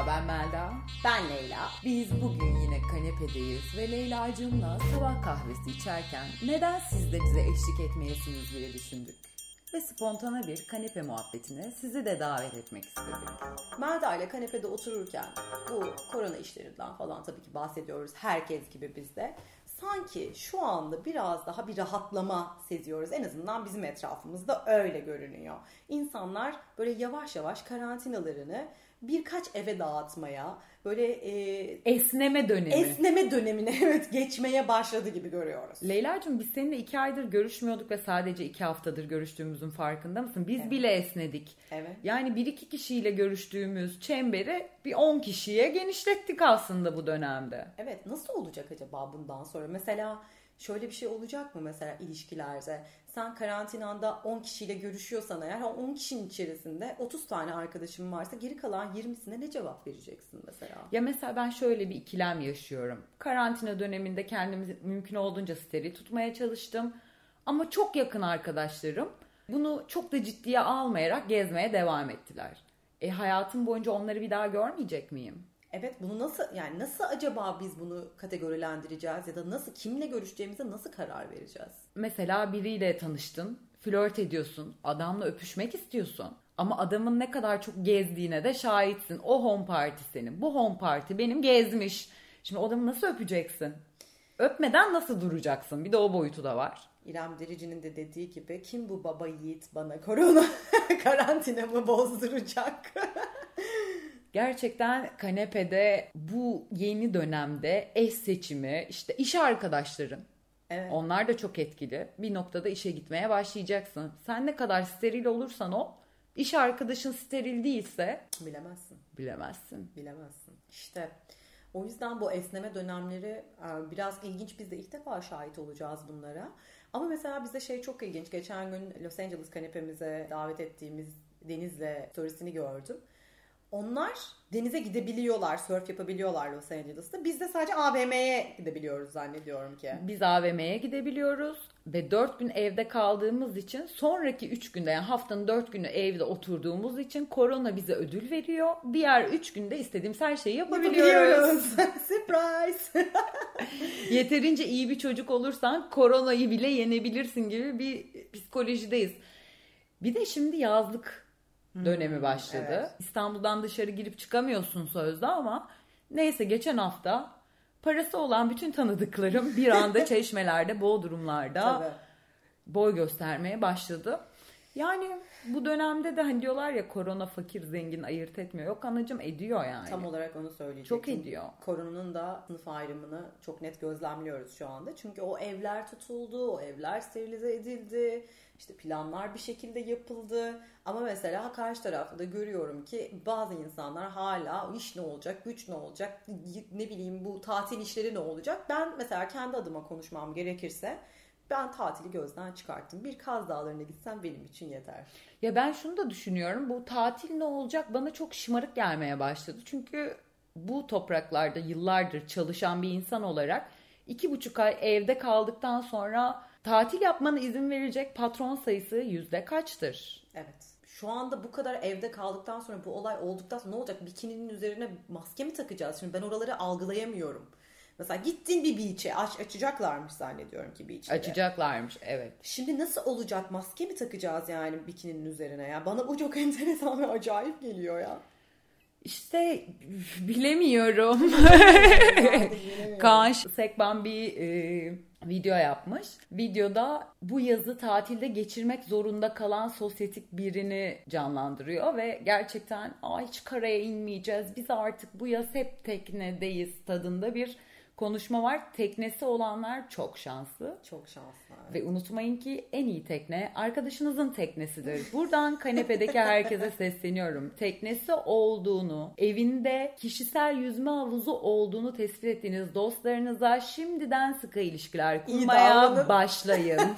Merhaba ben Melda. Ben Leyla. Biz bugün yine kanepedeyiz ve Leyla'cığımla sabah kahvesi içerken neden siz de bize eşlik etmeyesiniz diye düşündük. Ve spontane bir kanepe muhabbetine sizi de davet etmek istedik. Melda ile kanepede otururken bu korona işlerinden falan tabii ki bahsediyoruz herkes gibi biz de. Sanki şu anda biraz daha bir rahatlama seziyoruz. En azından bizim etrafımızda öyle görünüyor. İnsanlar böyle yavaş yavaş karantinalarını birkaç eve dağıtmaya, böyle e, Esneme dönemi. esneme dönemine evet geçmeye başladı gibi görüyoruz. Leyla'cığım biz seninle iki aydır görüşmüyorduk ve sadece iki haftadır görüştüğümüzün farkında mısın? Biz Evet. bile esnedik. Evet. Yani bir iki kişiyle görüştüğümüz çemberi bir on kişiye genişlettik aslında bu dönemde. Evet nasıl olacak acaba bundan sonra? Mesela şöyle bir şey olacak mı mesela ilişkilerde? Sen karantinanda 10 kişiyle görüşüyorsan eğer o 10 kişinin içerisinde 30 tane arkadaşın varsa geri kalan 20'sine ne cevap vereceksin mesela? Ya mesela ben şöyle bir ikilem yaşıyorum. Karantina döneminde kendimi mümkün olduğunca steril tutmaya çalıştım. Ama çok yakın arkadaşlarım bunu çok da ciddiye almayarak gezmeye devam ettiler. E hayatım boyunca onları bir daha görmeyecek miyim? Evet bunu nasıl yani nasıl acaba biz bunu kategorilendireceğiz ya da nasıl kimle görüşeceğimize nasıl karar vereceğiz? Mesela biriyle tanıştın, flört ediyorsun, adamla öpüşmek istiyorsun. Ama adamın ne kadar çok gezdiğine de şahitsin. O home party senin, bu home party benim gezmiş. Şimdi adamı nasıl öpeceksin? Öpmeden nasıl duracaksın? Bir de o boyutu da var. İrem Derici'nin de dediği gibi kim bu baba yiğit bana korona karantinamı bozduracak? Gerçekten kanepede bu yeni dönemde eş seçimi, işte iş arkadaşların Evet. onlar da çok etkili. Bir noktada işe gitmeye başlayacaksın. Sen ne kadar steril olursan o, iş arkadaşın steril değilse Bilemezsin. bilemezsin. Bilemezsin. İşte o yüzden bu esneme dönemleri e, biraz ilginç. Biz de ilk defa şahit olacağız bunlara. Ama mesela bize şey çok ilginç. Geçen gün Los Angeles kanepemize davet ettiğimiz Deniz'le storiesini gördüm. Onlar denize gidebiliyorlar, surf yapabiliyorlar Los Angeles'ta. Biz de sadece AVM'ye gidebiliyoruz zannediyorum ki. Biz AVM'ye gidebiliyoruz ve 4 gün evde kaldığımız için sonraki 3 günde yani haftanın 4 günü evde oturduğumuz için korona bize ödül veriyor. Diğer 3 günde istediğimiz her şeyi yapabiliyoruz. Surprise! Yeterince iyi bir çocuk olursan koronayı bile yenebilirsin gibi bir psikolojideyiz. Bir de şimdi yazlık dönemi başladı. evet. İstanbul'dan dışarı girip çıkamıyorsun sözde ama neyse geçen hafta parası olan bütün tanıdıklarım bir anda çeşmelerde, bodrumlarda Tabii. boy göstermeye başladı. Yani bu dönemde de hani diyorlar ya korona fakir zengin ayırt etmiyor. Yok anacım ediyor yani. Tam olarak onu söyleyecektim. Çok ediyor. Koronanın da sınıf ayrımını çok net gözlemliyoruz şu anda. Çünkü o evler tutuldu, o evler sterilize edildi. İşte planlar bir şekilde yapıldı. Ama mesela karşı tarafta da görüyorum ki bazı insanlar hala iş ne olacak, güç ne olacak, ne bileyim bu tatil işleri ne olacak. Ben mesela kendi adıma konuşmam gerekirse ben tatili gözden çıkarttım. Bir Kaz Dağları'na gitsem benim için yeter. Ya ben şunu da düşünüyorum. Bu tatil ne olacak bana çok şımarık gelmeye başladı. Çünkü bu topraklarda yıllardır çalışan bir insan olarak iki buçuk ay evde kaldıktan sonra tatil yapmana izin verecek patron sayısı yüzde kaçtır? Evet. Şu anda bu kadar evde kaldıktan sonra bu olay olduktan sonra ne olacak? Bikininin üzerine maske mi takacağız? Şimdi ben oraları algılayamıyorum. Mesela gittin bir beach'e aç, açacaklarmış zannediyorum ki beach'te. Açacaklarmış evet. Şimdi nasıl olacak? Maske mi takacağız yani bikininin üzerine ya? Bana bu çok enteresan ve acayip geliyor ya. İşte bilemiyorum. Kaan Sekban bir e, video yapmış. Videoda bu yazı tatilde geçirmek zorunda kalan sosyetik birini canlandırıyor ve gerçekten Aa, hiç karaya inmeyeceğiz. Biz artık bu yaz hep teknedeyiz tadında bir konuşma var. Teknesi olanlar çok şanslı. Çok şanslı. Ve unutmayın ki en iyi tekne arkadaşınızın teknesidir. Buradan kanepedeki herkese sesleniyorum. Teknesi olduğunu, evinde kişisel yüzme havuzu olduğunu tespit ettiğiniz dostlarınıza şimdiden sıkı ilişkiler kurmaya başlayın.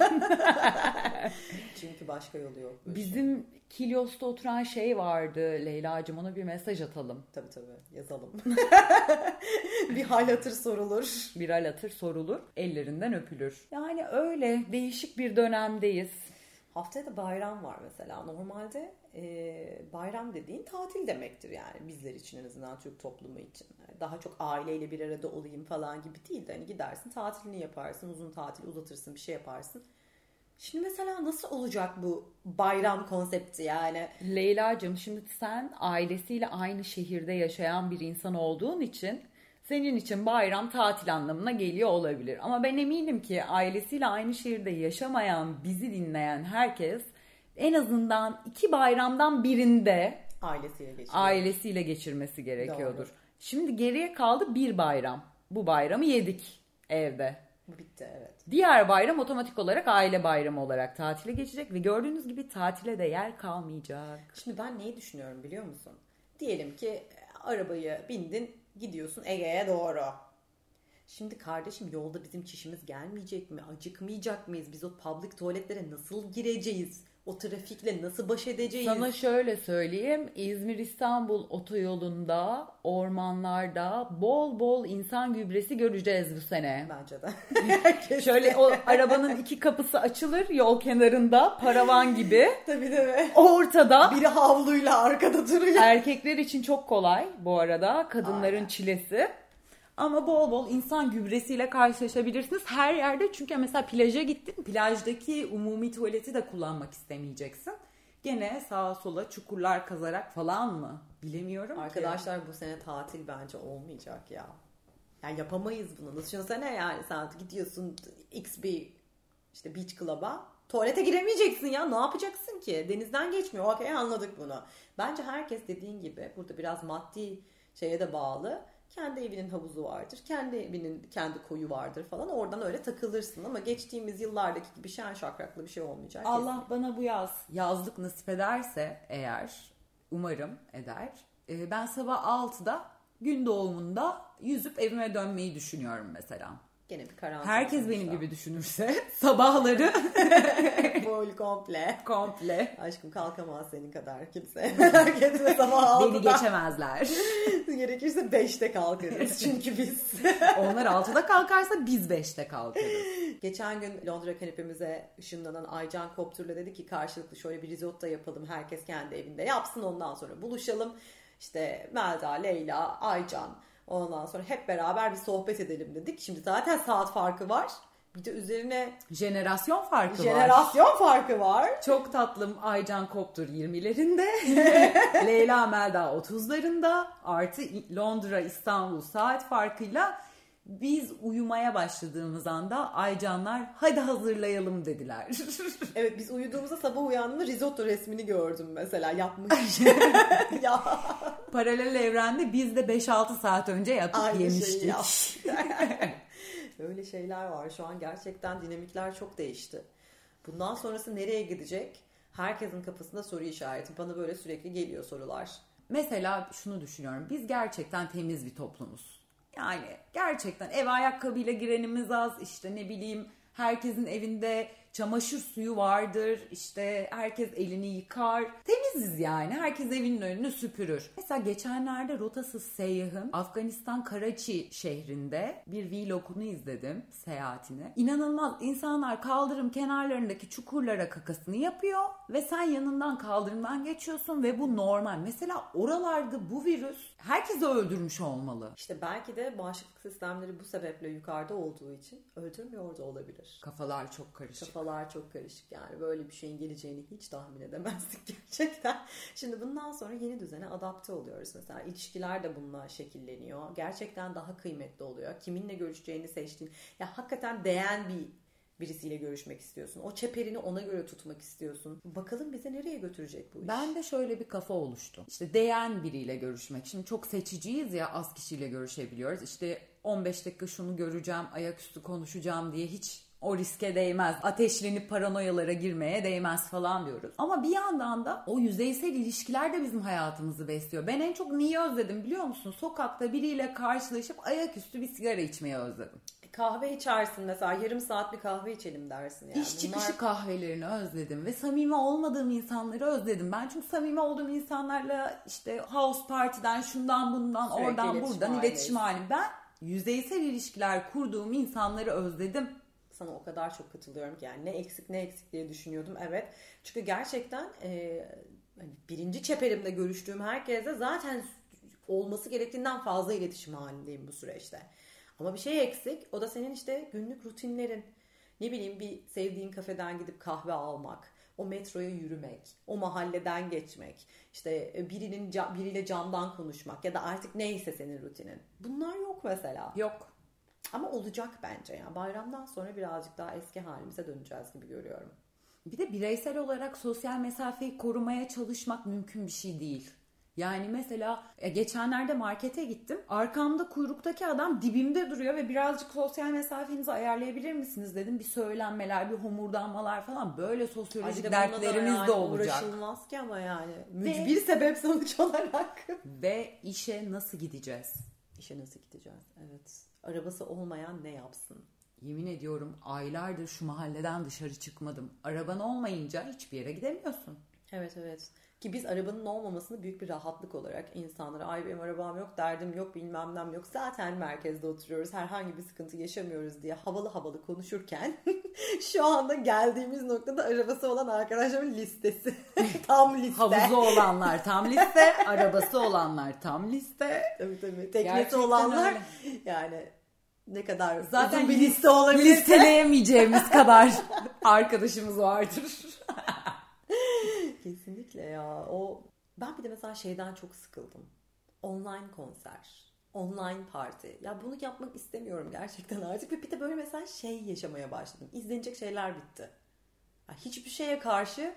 Çünkü başka yolu yok. Bizim Kilyos'ta oturan şey vardı Leyla'cığım ona bir mesaj atalım. Tabii tabii yazalım. bir hal hatır sorulur. Viral atır sorulur, ellerinden öpülür. Yani öyle değişik bir dönemdeyiz. Haftaya da bayram var mesela. Normalde e, bayram dediğin tatil demektir yani bizler için en azından Türk toplumu için. Yani daha çok aileyle bir arada olayım falan gibi değil de hani gidersin tatilini yaparsın, uzun tatil uzatırsın bir şey yaparsın. Şimdi mesela nasıl olacak bu bayram konsepti yani? Leyla'cığım şimdi sen ailesiyle aynı şehirde yaşayan bir insan olduğun için senin için bayram tatil anlamına geliyor olabilir. Ama ben eminim ki ailesiyle aynı şehirde yaşamayan, bizi dinleyen herkes en azından iki bayramdan birinde Ailesiyle geçiriyor. ailesiyle geçirmesi gerekiyordur. Doğru. Şimdi geriye kaldı bir bayram. Bu bayramı yedik evde. Bu bitti evet. Diğer bayram otomatik olarak aile bayramı olarak tatile geçecek ve gördüğünüz gibi tatile de yer kalmayacak. Şimdi ben neyi düşünüyorum biliyor musun? Diyelim ki e, arabayı bindin gidiyorsun Ege'ye doğru. Şimdi kardeşim yolda bizim çişimiz gelmeyecek mi? Acıkmayacak mıyız? Biz o public tuvaletlere nasıl gireceğiz? O trafikle nasıl baş edeceğiz? Sana şöyle söyleyeyim. İzmir-İstanbul otoyolunda, ormanlarda bol bol insan gübresi göreceğiz bu sene. Bence de. Şöyle o arabanın iki kapısı açılır yol kenarında paravan gibi. tabii tabii. Ortada Biri havluyla arkada duruyor. erkekler için çok kolay bu arada. Kadınların Aynen. çilesi. Ama bol bol insan gübresiyle karşılaşabilirsiniz her yerde. Çünkü mesela plaja gittin. Plajdaki umumi tuvaleti de kullanmak istemeyeceksin. Gene sağa sola çukurlar kazarak falan mı? Bilemiyorum ki. Arkadaşlar bu sene tatil bence olmayacak ya. Yani yapamayız bunu. Düşünsene yani sen gidiyorsun X bir işte beach club'a. Tuvalete giremeyeceksin ya. Ne yapacaksın ki? Denizden geçmiyor. Okey anladık bunu. Bence herkes dediğin gibi burada biraz maddi şeye de bağlı. Kendi evinin havuzu vardır. Kendi evinin kendi koyu vardır falan. Oradan öyle takılırsın ama geçtiğimiz yıllardaki gibi şen şakraklı bir şey olmayacak. Allah bana bu yaz yazlık nasip ederse eğer umarım eder. e, Ben sabah 6'da gün doğumunda yüzüp evime dönmeyi düşünüyorum mesela. Gene bir karantina. Herkes benim sonuçta. gibi düşünürse sabahları Full komple. komple Aşkım kalkamaz senin kadar kimse. Herkes sabah beni 6'da. geçemezler. Gerekirse 5'te kalkarız çünkü biz. Onlar 6'da kalkarsa biz 5'te kalkarız. Geçen gün Londra kanepemize ışınlanan Aycan Koptur'la dedi ki karşılıklı şöyle bir risotto yapalım. Herkes kendi evinde yapsın ondan sonra buluşalım. İşte Melda, Leyla, Aycan ondan sonra hep beraber bir sohbet edelim dedik. Şimdi zaten saat farkı var. Bir de üzerine Jenerasyon farkı var. jenerasyon farkı var. Çok tatlım Aycan Koptur 20'lerinde, Leyla Melda 30'larında, artı Londra İstanbul saat farkıyla biz uyumaya başladığımız anda Aycanlar hadi hazırlayalım dediler. Evet biz uyuduğumuzda sabah uyandığımda risotto resmini gördüm mesela yapmış. ya Paralel evrende biz de 5-6 saat önce yapıp aynı şeyi yemiştik. yap. Öyle şeyler var. Şu an gerçekten dinamikler çok değişti. Bundan sonrası nereye gidecek? Herkesin kafasında soru işareti. Bana böyle sürekli geliyor sorular. Mesela şunu düşünüyorum. Biz gerçekten temiz bir toplumuz. Yani gerçekten ev ayakkabıyla girenimiz az. işte ne bileyim herkesin evinde çamaşır suyu vardır. işte herkes elini yıkar. Temiziz yani. Herkes evinin önünü süpürür. Mesela geçenlerde rotasız seyyahın Afganistan Karachi şehrinde bir vlogunu izledim seyahatini. İnanılmaz insanlar kaldırım kenarlarındaki çukurlara kakasını yapıyor ve sen yanından kaldırımdan geçiyorsun ve bu normal. Mesela oralarda bu virüs herkesi öldürmüş olmalı. İşte belki de bağışıklık sistemleri bu sebeple yukarıda olduğu için öldürmüyor da olabilir. Kafalar çok karışık. Kafalar çok karışık yani böyle bir şeyin geleceğini hiç tahmin edemezdik gerçekten. Şimdi bundan sonra yeni düzene adapte oluyoruz mesela ilişkiler de bununla şekilleniyor. Gerçekten daha kıymetli oluyor. Kiminle görüşeceğini seçtiğin ya hakikaten değen bir birisiyle görüşmek istiyorsun. O çeperini ona göre tutmak istiyorsun. Bakalım bize nereye götürecek bu iş? Ben de şöyle bir kafa oluştu. İşte değen biriyle görüşmek. Şimdi çok seçiciyiz ya az kişiyle görüşebiliyoruz. İşte 15 dakika şunu göreceğim, ayaküstü konuşacağım diye hiç o riske değmez. Ateşlenip paranoyalara girmeye değmez falan diyoruz. Ama bir yandan da o yüzeysel ilişkiler de bizim hayatımızı besliyor. Ben en çok neyi özledim biliyor musun? Sokakta biriyle karşılaşıp ayaküstü bir sigara içmeyi özledim. Kahve içersin mesela yarım saat bir kahve içelim dersin yani. İş çıkışı Bunlar- kahvelerini özledim ve samimi olmadığım insanları özledim. Ben çünkü samimi olduğum insanlarla işte house party'den şundan bundan Sürekli oradan iletişim buradan iletişim halim. Ben yüzeysel ilişkiler kurduğum insanları özledim. Sana o kadar çok katılıyorum ki yani ne eksik ne eksik diye düşünüyordum evet. Çünkü gerçekten e, hani birinci çeperimde görüştüğüm herkese zaten olması gerektiğinden fazla iletişim halindeyim bu süreçte. Ama bir şey eksik o da senin işte günlük rutinlerin. Ne bileyim bir sevdiğin kafeden gidip kahve almak, o metroya yürümek, o mahalleden geçmek, işte e, birinin biriyle camdan konuşmak ya da artık neyse senin rutinin. Bunlar yok mesela. Yok. Ama olacak bence ya. Bayramdan sonra birazcık daha eski halimize döneceğiz gibi görüyorum. Bir de bireysel olarak sosyal mesafeyi korumaya çalışmak mümkün bir şey değil. Yani mesela e, geçenlerde markete gittim. Arkamda kuyruktaki adam dibimde duruyor ve birazcık sosyal mesafenizi ayarlayabilir misiniz dedim. Bir söylenmeler, bir homurdanmalar falan böyle sosyolojik dertlerimiz yani de olacak. Uğraşılmaz ki ama yani. Mücbir ve, sebep sonuç olarak. Ve işe nasıl gideceğiz? İşe nasıl gideceğiz? Evet. Arabası olmayan ne yapsın? Yemin ediyorum aylardır şu mahalleden dışarı çıkmadım. Araban olmayınca hiçbir yere gidemiyorsun. Evet evet. Ki biz arabanın olmamasını büyük bir rahatlık olarak insanlara ay benim arabam yok, derdim yok, bilmem nem yok. Zaten merkezde oturuyoruz, herhangi bir sıkıntı yaşamıyoruz diye havalı havalı konuşurken şu anda geldiğimiz noktada arabası olan arkadaşlarımın listesi. tam liste. Havuzu olanlar tam liste, arabası olanlar tam liste. Tabii tabii. Teknesi olanlar öyle. yani ne kadar zaten bir liste olabilir. Listeleyemeyeceğimiz kadar arkadaşımız vardır. Kesinlikle ya. O ben bir de mesela şeyden çok sıkıldım. Online konser, online parti. Ya bunu yapmak istemiyorum gerçekten artık. Ve bir de böyle mesela şey yaşamaya başladım. İzlenecek şeyler bitti. Ya hiçbir şeye karşı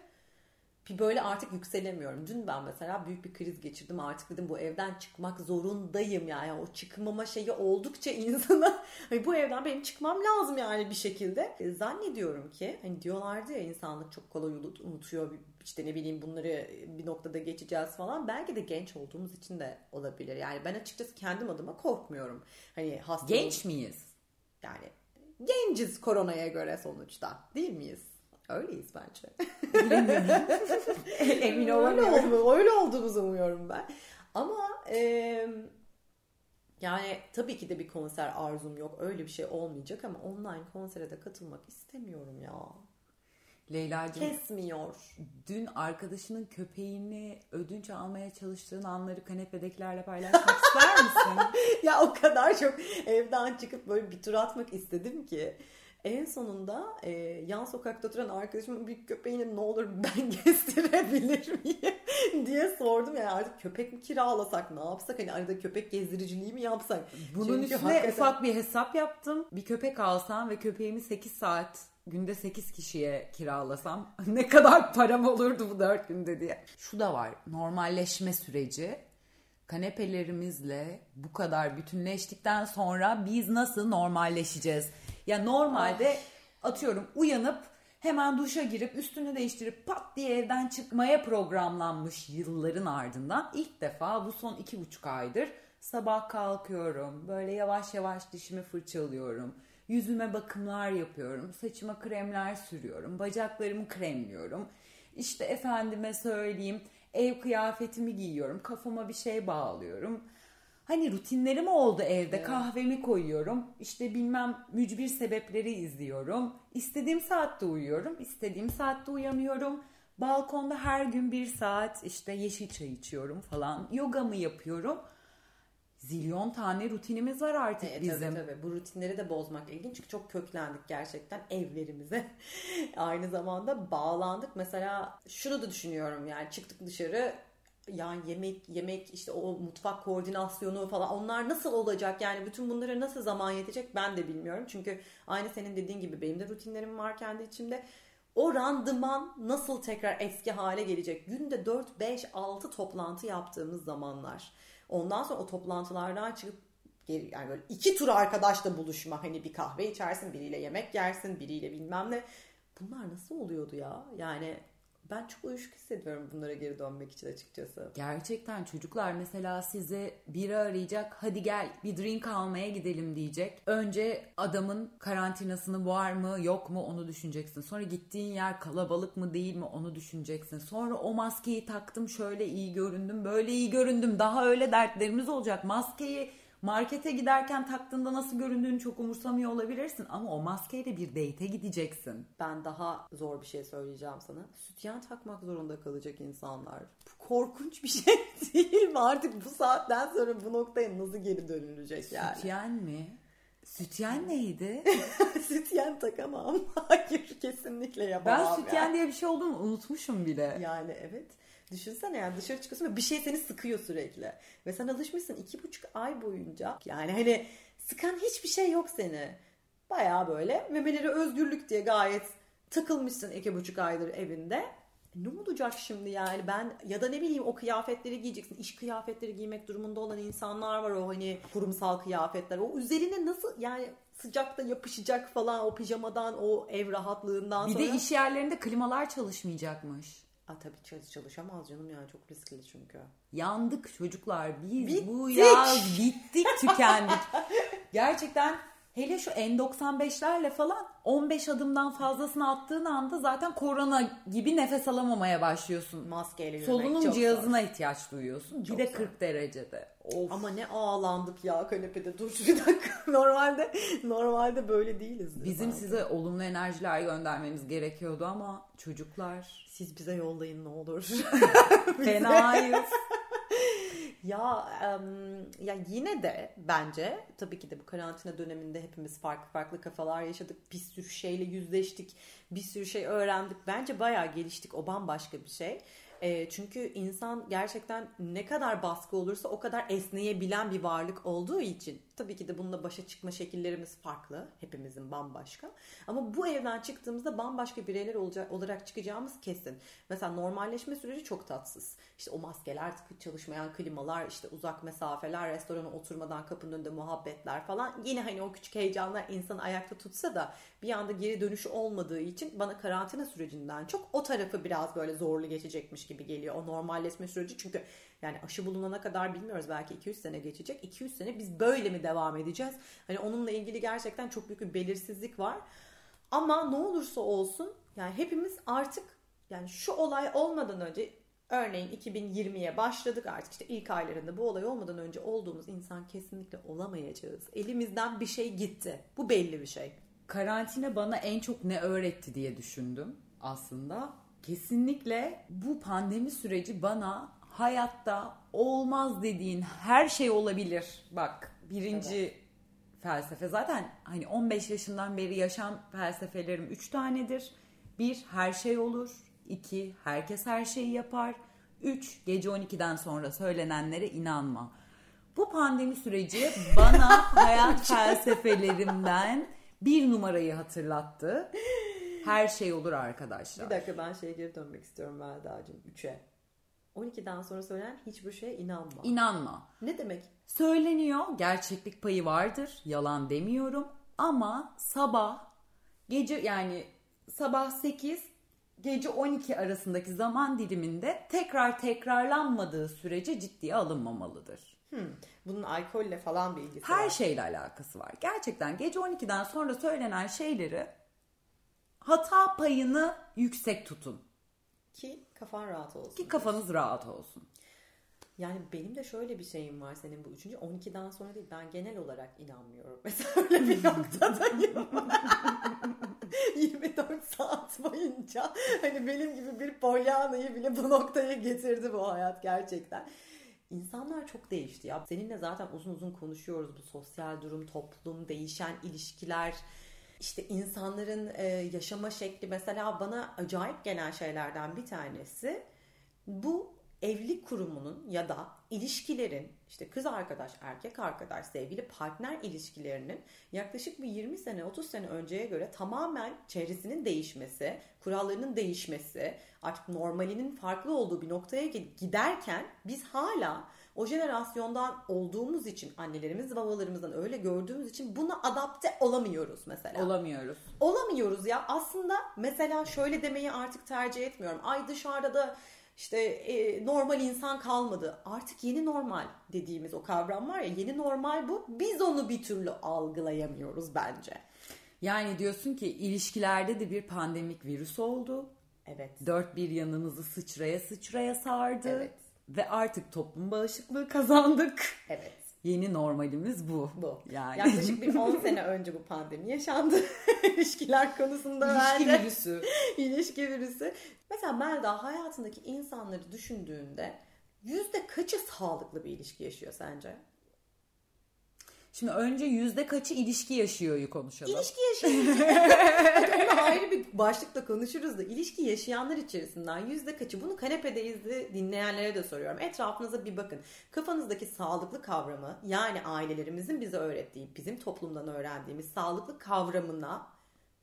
bir böyle artık yükselemiyorum. Dün ben mesela büyük bir kriz geçirdim. Artık dedim bu evden çıkmak zorundayım yani. O çıkmama şeyi oldukça insana hani bu evden benim çıkmam lazım yani bir şekilde. E, zannediyorum ki hani diyorlardı ya insanlık çok kolay unutuyor. İşte ne bileyim bunları bir noktada geçeceğiz falan. Belki de genç olduğumuz için de olabilir. Yani ben açıkçası kendim adıma korkmuyorum. Hani hasta Genç miyiz? Yani genciz koronaya göre sonuçta. Değil miyiz? Öyleyiz bence. Emin olamıyorum. Öyle, oldu, öyle olduğumuzu umuyorum ben. Ama e, yani tabii ki de bir konser arzum yok. Öyle bir şey olmayacak ama online konsere de katılmak istemiyorum ya. Leyla'cığım kesmiyor. Dün arkadaşının köpeğini ödünç almaya çalıştığın anları kanepedekilerle paylaşmak ister misin? ya o kadar çok evden çıkıp böyle bir tur atmak istedim ki. En sonunda e, yan sokakta oturan arkadaşımın bir köpeğini ne olur ben gezdirebilir miyim diye sordum. Yani artık köpek mi kiralasak ne yapsak hani arada köpek gezdiriciliği mi yapsak? Bunun Çünkü üstüne hakikaten... ufak bir hesap yaptım. Bir köpek alsam ve köpeğimi 8 saat günde 8 kişiye kiralasam ne kadar param olurdu bu 4 günde diye. Şu da var normalleşme süreci kanepelerimizle bu kadar bütünleştikten sonra biz nasıl normalleşeceğiz? Ya normalde ah. atıyorum uyanıp hemen duşa girip üstünü değiştirip pat diye evden çıkmaya programlanmış yılların ardından ilk defa bu son iki buçuk aydır sabah kalkıyorum böyle yavaş yavaş dişimi fırçalıyorum yüzüme bakımlar yapıyorum saçıma kremler sürüyorum bacaklarımı kremliyorum işte efendime söyleyeyim ev kıyafetimi giyiyorum kafama bir şey bağlıyorum Hani rutinlerim oldu evde. Evet. Kahvemi koyuyorum. İşte bilmem mücbir sebepleri izliyorum. İstediğim saatte uyuyorum. istediğim saatte uyanıyorum. Balkonda her gün bir saat işte yeşil çay içiyorum falan. Yogamı yapıyorum. Zilyon tane rutinimiz var artık evet, bizim. Tabii tabii. Bu rutinleri de bozmak ilginç. Çünkü çok köklendik gerçekten evlerimize. Aynı zamanda bağlandık. Mesela şunu da düşünüyorum yani çıktık dışarı yani yemek yemek işte o mutfak koordinasyonu falan onlar nasıl olacak yani bütün bunlara nasıl zaman yetecek ben de bilmiyorum. Çünkü aynı senin dediğin gibi benim de rutinlerim var kendi içimde. O randıman nasıl tekrar eski hale gelecek? Günde 4, 5, 6 toplantı yaptığımız zamanlar. Ondan sonra o toplantılardan çıkıp geri, yani böyle iki tur arkadaşla buluşma. Hani bir kahve içersin, biriyle yemek yersin, biriyle bilmem ne. Bunlar nasıl oluyordu ya? Yani ben çok uyuşuk hissediyorum bunlara geri dönmek için açıkçası. Gerçekten çocuklar mesela size biri arayacak hadi gel bir drink almaya gidelim diyecek. Önce adamın karantinasını var mı yok mu onu düşüneceksin. Sonra gittiğin yer kalabalık mı değil mi onu düşüneceksin. Sonra o maskeyi taktım şöyle iyi göründüm böyle iyi göründüm daha öyle dertlerimiz olacak. Maskeyi Markete giderken taktığında nasıl göründüğünü çok umursamıyor olabilirsin ama o maskeyle bir date'e gideceksin. Ben daha zor bir şey söyleyeceğim sana. Sütyen takmak zorunda kalacak insanlar. Bu korkunç bir şey değil mi? Artık bu saatten sonra bu noktaya nasıl geri dönülecek yani? Sütyen mi? Sütyen neydi? sütyen takamam. Hayır kesinlikle yapamam. Ben sütyen yani. diye bir şey olduğunu unutmuşum bile. Yani evet. Düşünsene yani dışarı çıkıyorsun ve bir şey seni sıkıyor sürekli. Ve sen alışmışsın iki buçuk ay boyunca. Yani hani sıkan hiçbir şey yok seni. Baya böyle memeleri özgürlük diye gayet takılmışsın iki buçuk aydır evinde. Ne olacak şimdi yani ben ya da ne bileyim o kıyafetleri giyeceksin. İş kıyafetleri giymek durumunda olan insanlar var o hani kurumsal kıyafetler. O üzerine nasıl yani sıcakta yapışacak falan o pijamadan o ev rahatlığından bir sonra. Bir de iş yerlerinde klimalar çalışmayacakmış. A tabii çalış çalışamaz canım yani çok riskli çünkü. Yandık çocuklar biz bittik. bu yaz bittik tükendik. Gerçekten hele şu N95'lerle falan 15 adımdan fazlasını attığın anda zaten korona gibi nefes alamamaya başlıyorsun. Maskeyle yürümek Solunum çok cihazına zor. ihtiyaç duyuyorsun. Çok bir de zor. 40 derecede. Of. Ama ne ağlandık ya kanepede. Dur bir dakika. Normalde normalde böyle değiliz. Bizim zaten. size olumlu enerjiler göndermemiz gerekiyordu ama çocuklar siz bize yollayın ne olur. fenayız. Ya em, ya yine de bence tabii ki de bu karantina döneminde hepimiz farklı farklı kafalar yaşadık. Bir sürü şeyle yüzleştik. Bir sürü şey öğrendik. Bence bayağı geliştik. O bambaşka bir şey. E, çünkü insan gerçekten ne kadar baskı olursa o kadar esneyebilen bir varlık olduğu için tabii ki de bununla başa çıkma şekillerimiz farklı. Hepimizin bambaşka. Ama bu evden çıktığımızda bambaşka bireyler olacak, olarak çıkacağımız kesin. Mesela normalleşme süreci çok tatsız. İşte o maskeler, çalışmayan klimalar, işte uzak mesafeler, restorana oturmadan kapının önünde muhabbetler falan. Yine hani o küçük heyecanlar insanı ayakta tutsa da bir anda geri dönüşü olmadığı için bana karantina sürecinden çok o tarafı biraz böyle zorlu geçecekmiş gibi geliyor. O normalleşme süreci çünkü yani aşı bulunana kadar bilmiyoruz belki 200 sene geçecek. 200 sene biz böyle mi devam edeceğiz? Hani onunla ilgili gerçekten çok büyük bir belirsizlik var. Ama ne olursa olsun yani hepimiz artık yani şu olay olmadan önce örneğin 2020'ye başladık artık işte ilk aylarında bu olay olmadan önce olduğumuz insan kesinlikle olamayacağız. Elimizden bir şey gitti. Bu belli bir şey. Karantina bana en çok ne öğretti diye düşündüm aslında. Kesinlikle bu pandemi süreci bana hayatta olmaz dediğin her şey olabilir. Bak birinci evet. felsefe zaten hani 15 yaşından beri yaşam felsefelerim 3 tanedir. Bir her şey olur. iki herkes her şeyi yapar. Üç gece 12'den sonra söylenenlere inanma. Bu pandemi süreci bana hayat felsefelerimden bir numarayı hatırlattı. Her şey olur arkadaşlar. Bir dakika ben şeye geri dönmek istiyorum Melda'cığım. 3'e. 12'den sonra söylenen hiçbir şeye inanma. İnanma. Ne demek? Söyleniyor. Gerçeklik payı vardır. Yalan demiyorum. Ama sabah gece yani sabah 8 gece 12 arasındaki zaman diliminde tekrar tekrarlanmadığı sürece ciddiye alınmamalıdır. Hmm. Bunun alkolle falan bir ilgisi Her var. şeyle alakası var. Gerçekten gece 12'den sonra söylenen şeyleri hata payını yüksek tutun. Ki kafan rahat olsun. Ki kafanız rahat olsun. Yani benim de şöyle bir şeyim var senin bu üçüncü. 12'den sonra değil ben genel olarak inanmıyorum. Mesela öyle bir noktadayım. 24 saat boyunca hani benim gibi bir polyanayı bile bu noktaya getirdi bu hayat gerçekten. İnsanlar çok değişti ya. Seninle zaten uzun uzun konuşuyoruz bu sosyal durum, toplum, değişen ilişkiler, işte insanların e, yaşama şekli mesela bana acayip gelen şeylerden bir tanesi bu evlilik kurumunun ya da ilişkilerin işte kız arkadaş, erkek arkadaş, sevgili partner ilişkilerinin yaklaşık bir 20 sene, 30 sene önceye göre tamamen çevresinin değişmesi, kurallarının değişmesi, artık normalinin farklı olduğu bir noktaya giderken biz hala o jenerasyondan olduğumuz için annelerimiz babalarımızdan öyle gördüğümüz için buna adapte olamıyoruz mesela. Olamıyoruz. Olamıyoruz ya. Aslında mesela şöyle demeyi artık tercih etmiyorum. Ay dışarıda da işte e, normal insan kalmadı. Artık yeni normal dediğimiz o kavram var ya yeni normal bu. Biz onu bir türlü algılayamıyoruz bence. Yani diyorsun ki ilişkilerde de bir pandemik virüs oldu. Evet. Dört bir yanımızı sıçraya sıçraya sardı. Evet. Ve artık toplum bağışıklığı kazandık. Evet. Yeni normalimiz bu. Bu. Yani. Yaklaşık bir 10 sene önce bu pandemi yaşandı. İlişkiler konusunda İlişki bence. virüsü. İlişki virüsü. Mesela Melda hayatındaki insanları düşündüğünde yüzde kaçı sağlıklı bir ilişki yaşıyor sence? Şimdi önce yüzde kaçı ilişki yaşıyoryu konuşalım. İlişki yaşayan. Onu ayrı bir başlıkla konuşuruz da ilişki yaşayanlar içerisinden yüzde kaçı bunu kanepedeyiz de dinleyenlere de soruyorum. Etrafınıza bir bakın. Kafanızdaki sağlıklı kavramı yani ailelerimizin bize öğrettiği, bizim toplumdan öğrendiğimiz sağlıklı kavramına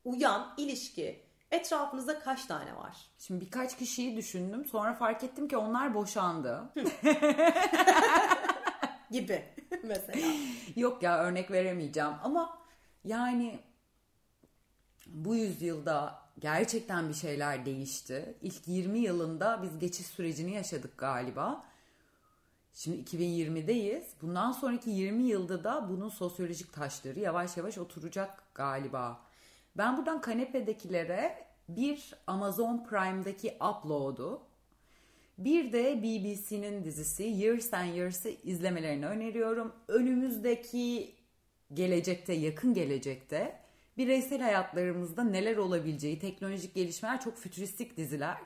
uyan ilişki etrafınızda kaç tane var? Şimdi birkaç kişiyi düşündüm. Sonra fark ettim ki onlar boşandı. Gibi mesela. Yok ya örnek veremeyeceğim ama yani bu yüzyılda gerçekten bir şeyler değişti. İlk 20 yılında biz geçiş sürecini yaşadık galiba. Şimdi 2020'deyiz. Bundan sonraki 20 yılda da bunun sosyolojik taşları yavaş yavaş oturacak galiba. Ben buradan kanepedekilere bir Amazon Prime'daki Upload'u bir de BBC'nin dizisi Years and Years'ı izlemelerini öneriyorum. Önümüzdeki gelecekte, yakın gelecekte bireysel hayatlarımızda neler olabileceği, teknolojik gelişmeler çok fütüristik diziler.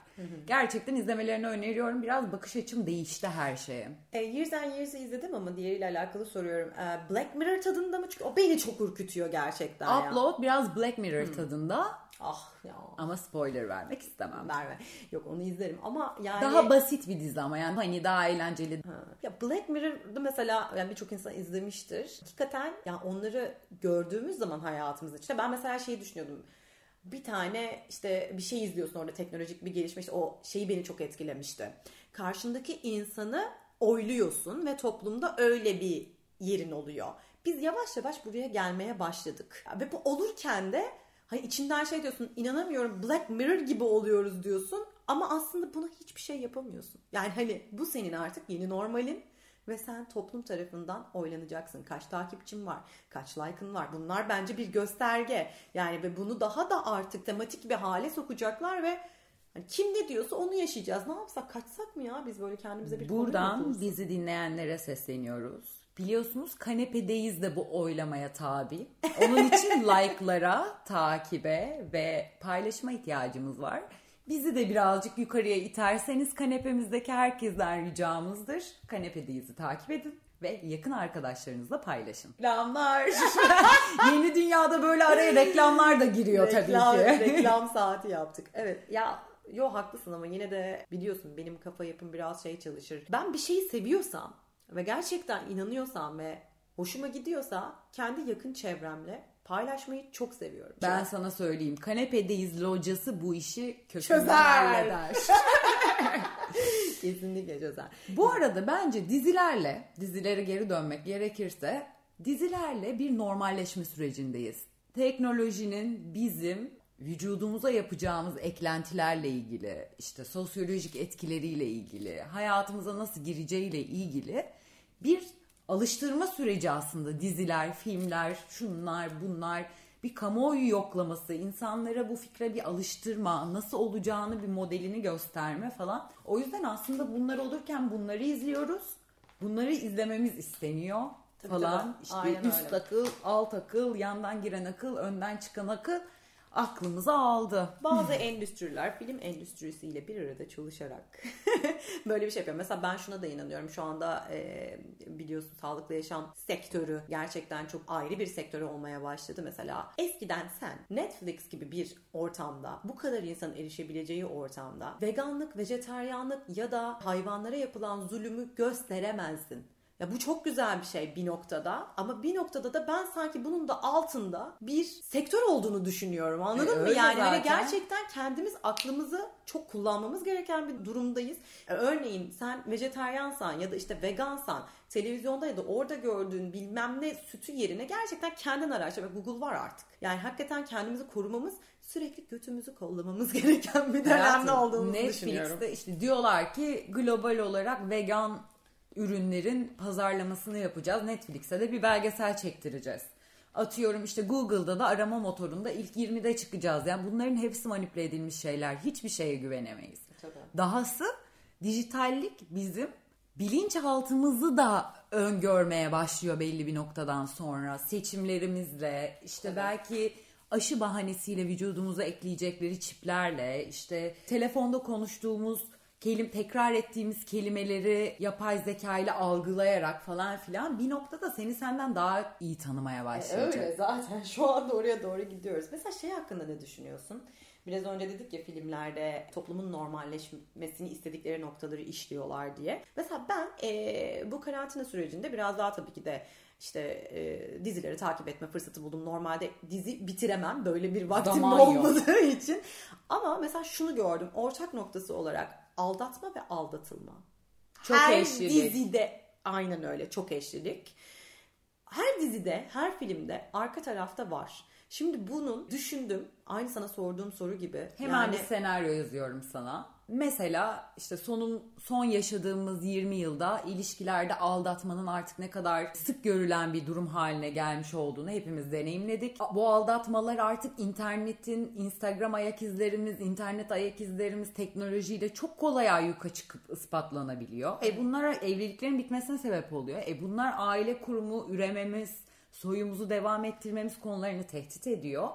Gerçekten izlemelerini öneriyorum. Biraz bakış açım değişti her şeye. E, Years and Years'ı izledim ama diğeriyle alakalı soruyorum. E, Black Mirror tadında mı? Çünkü o beni çok ürkütüyor gerçekten ya. Upload biraz Black Mirror tadında Ah ya. ama spoiler vermek istemem. Verme. Yok onu izlerim ama yani... Daha basit bir dizi ama yani hani daha eğlenceli. Ha. Ya Black Mirror'da mesela yani birçok insan izlemiştir. Hakikaten yani onları gördüğümüz zaman hayatımız içinde ben mesela şeyi düşünüyordum. Bir tane işte bir şey izliyorsun orada teknolojik bir gelişme işte o şeyi beni çok etkilemişti. Karşındaki insanı oyluyorsun ve toplumda öyle bir yerin oluyor. Biz yavaş yavaş buraya gelmeye başladık. Ve bu olurken de hani içinden şey diyorsun inanamıyorum Black Mirror gibi oluyoruz diyorsun ama aslında buna hiçbir şey yapamıyorsun. Yani hani bu senin artık yeni normalin ve sen toplum tarafından oylanacaksın. Kaç takipçin var, kaç like'ın var. Bunlar bence bir gösterge. Yani ve bunu daha da artık tematik bir hale sokacaklar ve hani kim ne diyorsa onu yaşayacağız. Ne yapsak? Kaçsak mı ya biz böyle kendimize bir Buradan bizi dinleyenlere sesleniyoruz. Biliyorsunuz kanepedeyiz de bu oylamaya tabi. Onun için like'lara, takibe ve paylaşma ihtiyacımız var. Bizi de birazcık yukarıya iterseniz kanepemizdeki herkesten ricamızdır. Kanepedeyiz'i takip edin ve yakın arkadaşlarınızla paylaşın. Reklamlar. Yeni dünyada böyle araya reklamlar da giriyor reklam, tabii ki. reklam saati yaptık. Evet ya yo haklısın ama yine de biliyorsun benim kafa yapım biraz şey çalışır. Ben bir şeyi seviyorsam ve gerçekten inanıyorsam ve hoşuma gidiyorsa kendi yakın çevremle paylaşmayı çok seviyorum. Ben sana söyleyeyim. Kanepedeyiz locası bu işi kökünden halleder. Kesinlikle çözer. Bu arada bence dizilerle, dizilere geri dönmek gerekirse dizilerle bir normalleşme sürecindeyiz. Teknolojinin bizim vücudumuza yapacağımız eklentilerle ilgili, işte sosyolojik etkileriyle ilgili, hayatımıza nasıl gireceğiyle ilgili bir alıştırma süreci aslında diziler, filmler, şunlar, bunlar bir kamuoyu yoklaması, insanlara bu fikre bir alıştırma, nasıl olacağını bir modelini gösterme falan. O yüzden aslında bunlar olurken bunları izliyoruz. Bunları izlememiz isteniyor Tabii, falan. tabii. İşte Aynen üst öyle. akıl, alt akıl, yandan giren akıl, önden çıkan akıl aklımızı aldı. Bazı endüstriler film endüstrisiyle bir arada çalışarak böyle bir şey yapıyor. Mesela ben şuna da inanıyorum. Şu anda e, biliyorsun sağlıklı yaşam sektörü gerçekten çok ayrı bir sektör olmaya başladı. Mesela eskiden sen Netflix gibi bir ortamda bu kadar insanın erişebileceği ortamda veganlık, vejeteryanlık ya da hayvanlara yapılan zulümü gösteremezdin. Ya bu çok güzel bir şey bir noktada ama bir noktada da ben sanki bunun da altında bir sektör olduğunu düşünüyorum. Anladın E, mı? Yani ve zaten. gerçekten kendimiz aklımızı çok kullanmamız gereken bir durumdayız. E, Örneğin sen vejetaryansan ya da işte vegansan televizyonda ya da orada gördüğün bilmem ne sütü yerine gerçekten kendin araştır. Google var artık. Yani hakikaten kendimizi korumamız sürekli götümüzü kollamamız gereken bir dönemde olduğumuzu düşünüyorum. Netflix'te işte diyorlar ki global olarak vegan ürünlerin pazarlamasını yapacağız. Netflix'e de bir belgesel çektireceğiz. Atıyorum işte Google'da da arama motorunda ilk 20'de çıkacağız. Yani bunların hepsi manipüle edilmiş şeyler. Hiçbir şeye güvenemeyiz. Tabii. Dahası dijitallik bizim bilinçaltımızı da öngörmeye başlıyor belli bir noktadan sonra seçimlerimizle işte belki aşı bahanesiyle vücudumuza ekleyecekleri çiplerle işte telefonda konuştuğumuz kelim tekrar ettiğimiz kelimeleri yapay zeka ile algılayarak falan filan bir noktada seni senden daha iyi tanımaya başlayacak. E, öyle zaten şu anda oraya doğru gidiyoruz. Mesela şey hakkında ne düşünüyorsun? Biraz önce dedik ya filmlerde toplumun normalleşmesini istedikleri noktaları işliyorlar diye. Mesela ben e, bu karantina sürecinde biraz daha tabii ki de işte e, dizileri takip etme fırsatı buldum. Normalde dizi bitiremem böyle bir vaktim Zaman olmadığı yok. için. Ama mesela şunu gördüm. Ortak noktası olarak aldatma ve aldatılma. Çok her eşlilik. dizide aynen öyle çok eşlilik. Her dizide, her filmde arka tarafta var. Şimdi bunun düşündüm. Aynı sana sorduğum soru gibi. Hemen yani... bir senaryo yazıyorum sana. Mesela işte sonun son yaşadığımız 20 yılda ilişkilerde aldatmanın artık ne kadar sık görülen bir durum haline gelmiş olduğunu hepimiz deneyimledik. Bu aldatmalar artık internetin, Instagram ayak izlerimiz, internet ayak izlerimiz teknolojiyle çok kolay ayyuka çıkıp ispatlanabiliyor. E bunlar evliliklerin bitmesine sebep oluyor. E bunlar aile kurumu, ürememiz, soyumuzu devam ettirmemiz konularını tehdit ediyor.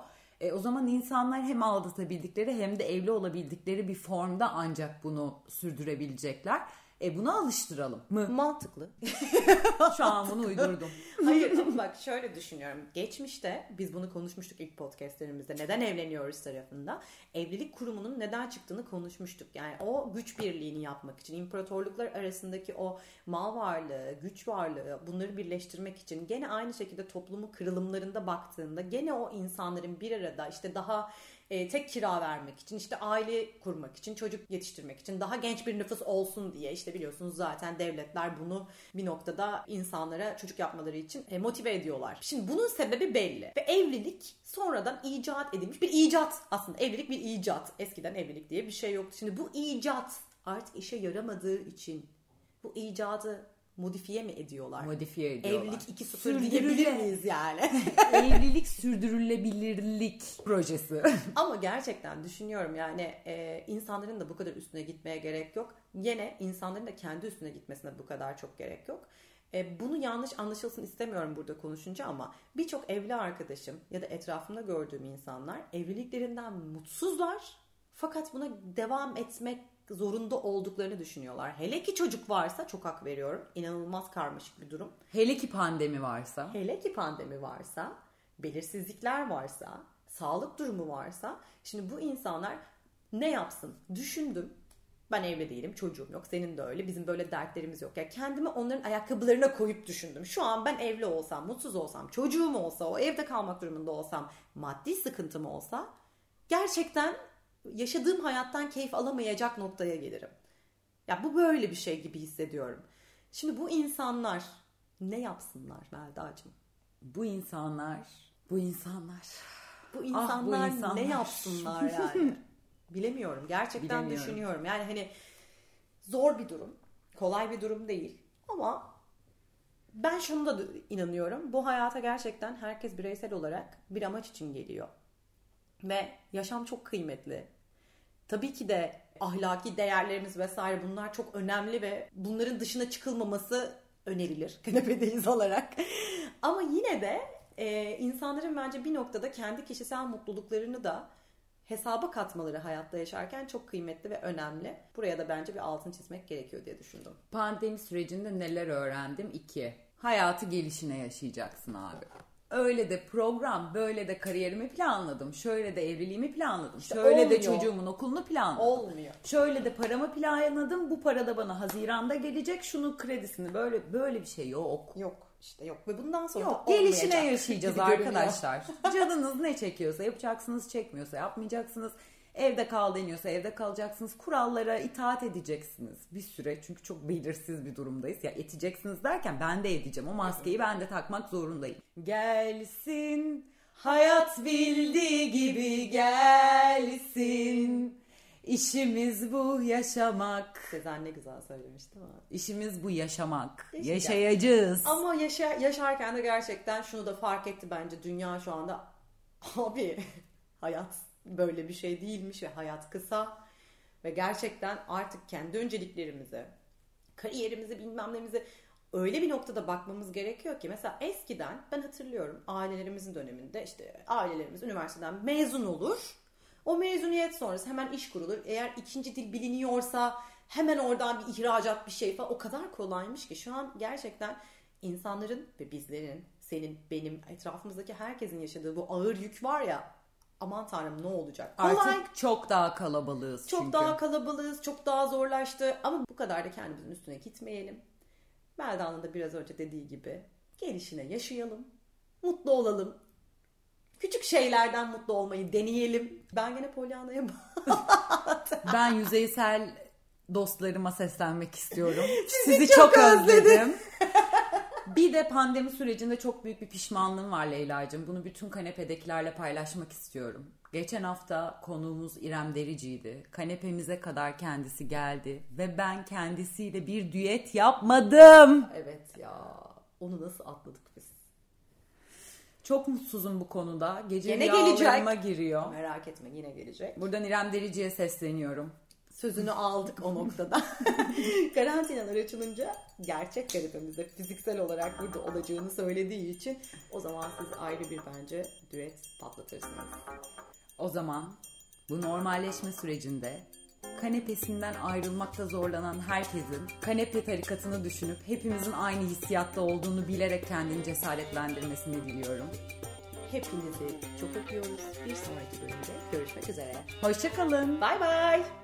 E, o zaman insanlar hem aldatabildikleri hem de evli olabildikleri bir formda ancak bunu sürdürebilecekler. E buna alıştıralım mı? Mantıklı. Şu an bunu uydurdum. Hayır bak şöyle düşünüyorum. Geçmişte biz bunu konuşmuştuk ilk podcastlerimizde. Neden evleniyoruz tarafında. Evlilik kurumunun neden çıktığını konuşmuştuk. Yani o güç birliğini yapmak için imparatorluklar arasındaki o mal varlığı, güç varlığı bunları birleştirmek için gene aynı şekilde toplumu kırılımlarında baktığında gene o insanların bir arada işte daha e, tek kira vermek için, işte aile kurmak için, çocuk yetiştirmek için, daha genç bir nüfus olsun diye işte biliyorsunuz zaten devletler bunu bir noktada insanlara çocuk yapmaları için e, motive ediyorlar. Şimdi bunun sebebi belli ve evlilik sonradan icat edilmiş bir icat aslında. Evlilik bir icat. Eskiden evlilik diye bir şey yoktu. Şimdi bu icat artık işe yaramadığı için bu icadı modifiye mi ediyorlar? Modifiye ediyorlar. Evlilik 2.0 diyebilir miyiz yani? Evlilik sürdürülebilirlik projesi. Ama gerçekten düşünüyorum yani e, insanların da bu kadar üstüne gitmeye gerek yok. Yine insanların da kendi üstüne gitmesine bu kadar çok gerek yok. E, bunu yanlış anlaşılsın istemiyorum burada konuşunca ama birçok evli arkadaşım ya da etrafımda gördüğüm insanlar evliliklerinden mutsuzlar. Fakat buna devam etmek zorunda olduklarını düşünüyorlar. Hele ki çocuk varsa çok hak veriyorum. İnanılmaz karmaşık bir durum. Hele ki pandemi varsa. Hele ki pandemi varsa, belirsizlikler varsa, sağlık durumu varsa. Şimdi bu insanlar ne yapsın? Düşündüm. Ben evli değilim, çocuğum yok. Senin de öyle. Bizim böyle dertlerimiz yok. Ya yani kendimi onların ayakkabılarına koyup düşündüm. Şu an ben evli olsam, mutsuz olsam, çocuğum olsa, o evde kalmak durumunda olsam, maddi sıkıntım olsa gerçekten yaşadığım hayattan keyif alamayacak noktaya gelirim. Ya bu böyle bir şey gibi hissediyorum. Şimdi bu insanlar ne yapsınlar Melda'cığım? Bu insanlar, bu insanlar. Bu insanlar, ah, bu insanlar. ne yapsınlar yani? Bilemiyorum. Gerçekten Bilemiyorum. düşünüyorum. Yani hani zor bir durum. Kolay bir durum değil. Ama ben şunu da inanıyorum. Bu hayata gerçekten herkes bireysel olarak bir amaç için geliyor. Ve yaşam çok kıymetli. Tabii ki de ahlaki değerlerimiz vesaire bunlar çok önemli ve bunların dışına çıkılmaması önerilir kanepedeyiz olarak. Ama yine de e, insanların bence bir noktada kendi kişisel mutluluklarını da hesaba katmaları hayatta yaşarken çok kıymetli ve önemli. Buraya da bence bir altın çizmek gerekiyor diye düşündüm. Pandemi sürecinde neler öğrendim? İki. Hayatı gelişine yaşayacaksın abi öyle de program, böyle de kariyerimi planladım. Şöyle de evliliğimi planladım. İşte şöyle olmuyor. de çocuğumun okulunu planladım. Olmuyor. Şöyle de paramı planladım. Bu para da bana Haziran'da gelecek. Şunun kredisini böyle böyle bir şey yok. Yok işte yok ve bundan sonra yok, gelişine yaşayacağız arkadaşlar. Canınız ne çekiyorsa yapacaksınız, çekmiyorsa yapmayacaksınız. Evde kal deniyorsa evde kalacaksınız. Kurallara itaat edeceksiniz bir süre. Çünkü çok belirsiz bir durumdayız. Ya edeceksiniz derken ben de edeceğim. O maskeyi ben de takmak zorundayım. Gelsin hayat bildiği gibi gelsin. İşimiz bu yaşamak. Sezen ne güzel söylemiş değil mi? İşimiz bu yaşamak. Yaşayacağız. Yaşayacağız. Ama yaşa yaşarken de gerçekten şunu da fark etti bence dünya şu anda. Abi hayat böyle bir şey değilmiş ve hayat kısa ve gerçekten artık kendi önceliklerimizi, kariyerimizi bilmem nemizi öyle bir noktada bakmamız gerekiyor ki mesela eskiden ben hatırlıyorum ailelerimizin döneminde işte ailelerimiz üniversiteden mezun olur. O mezuniyet sonrası hemen iş kurulur. Eğer ikinci dil biliniyorsa hemen oradan bir ihracat bir şey falan o kadar kolaymış ki şu an gerçekten insanların ve bizlerin, senin, benim, etrafımızdaki herkesin yaşadığı bu ağır yük var ya aman tanrım ne olacak? Kolay. Artık çok daha kalabalığız çok çünkü. daha kalabalığız, çok daha zorlaştı ama bu kadar da kendimizin üstüne gitmeyelim. Melda'nın da biraz önce dediği gibi gelişine yaşayalım, mutlu olalım. Küçük şeylerden mutlu olmayı deneyelim. Ben gene Polyana'ya Ben yüzeysel dostlarıma seslenmek istiyorum. Sizi, Sizi çok, çok özledim. Bir de pandemi sürecinde çok büyük bir pişmanlığım var Leyla'cığım. Bunu bütün kanepedekilerle paylaşmak istiyorum. Geçen hafta konuğumuz İrem Derici'ydi. Kanepemize kadar kendisi geldi ve ben kendisiyle bir düet yapmadım. Evet ya. Onu nasıl atladık biz? Çok mutsuzum bu konuda. Gece yine gelecek. giriyor. Merak etme yine gelecek. Buradan İrem Derici'ye sesleniyorum sözünü aldık o noktada. Karantinalar açılınca gerçek garipimizde fiziksel olarak burada olacağını söylediği için o zaman siz ayrı bir bence düet patlatırsınız. O zaman bu normalleşme sürecinde kanepesinden ayrılmakta zorlanan herkesin kanepe tarikatını düşünüp hepimizin aynı hissiyatta olduğunu bilerek kendini cesaretlendirmesini diliyorum. Hepinizi çok öpüyoruz. Bir sonraki bölümde görüşmek üzere. Hoşçakalın. Bay bay.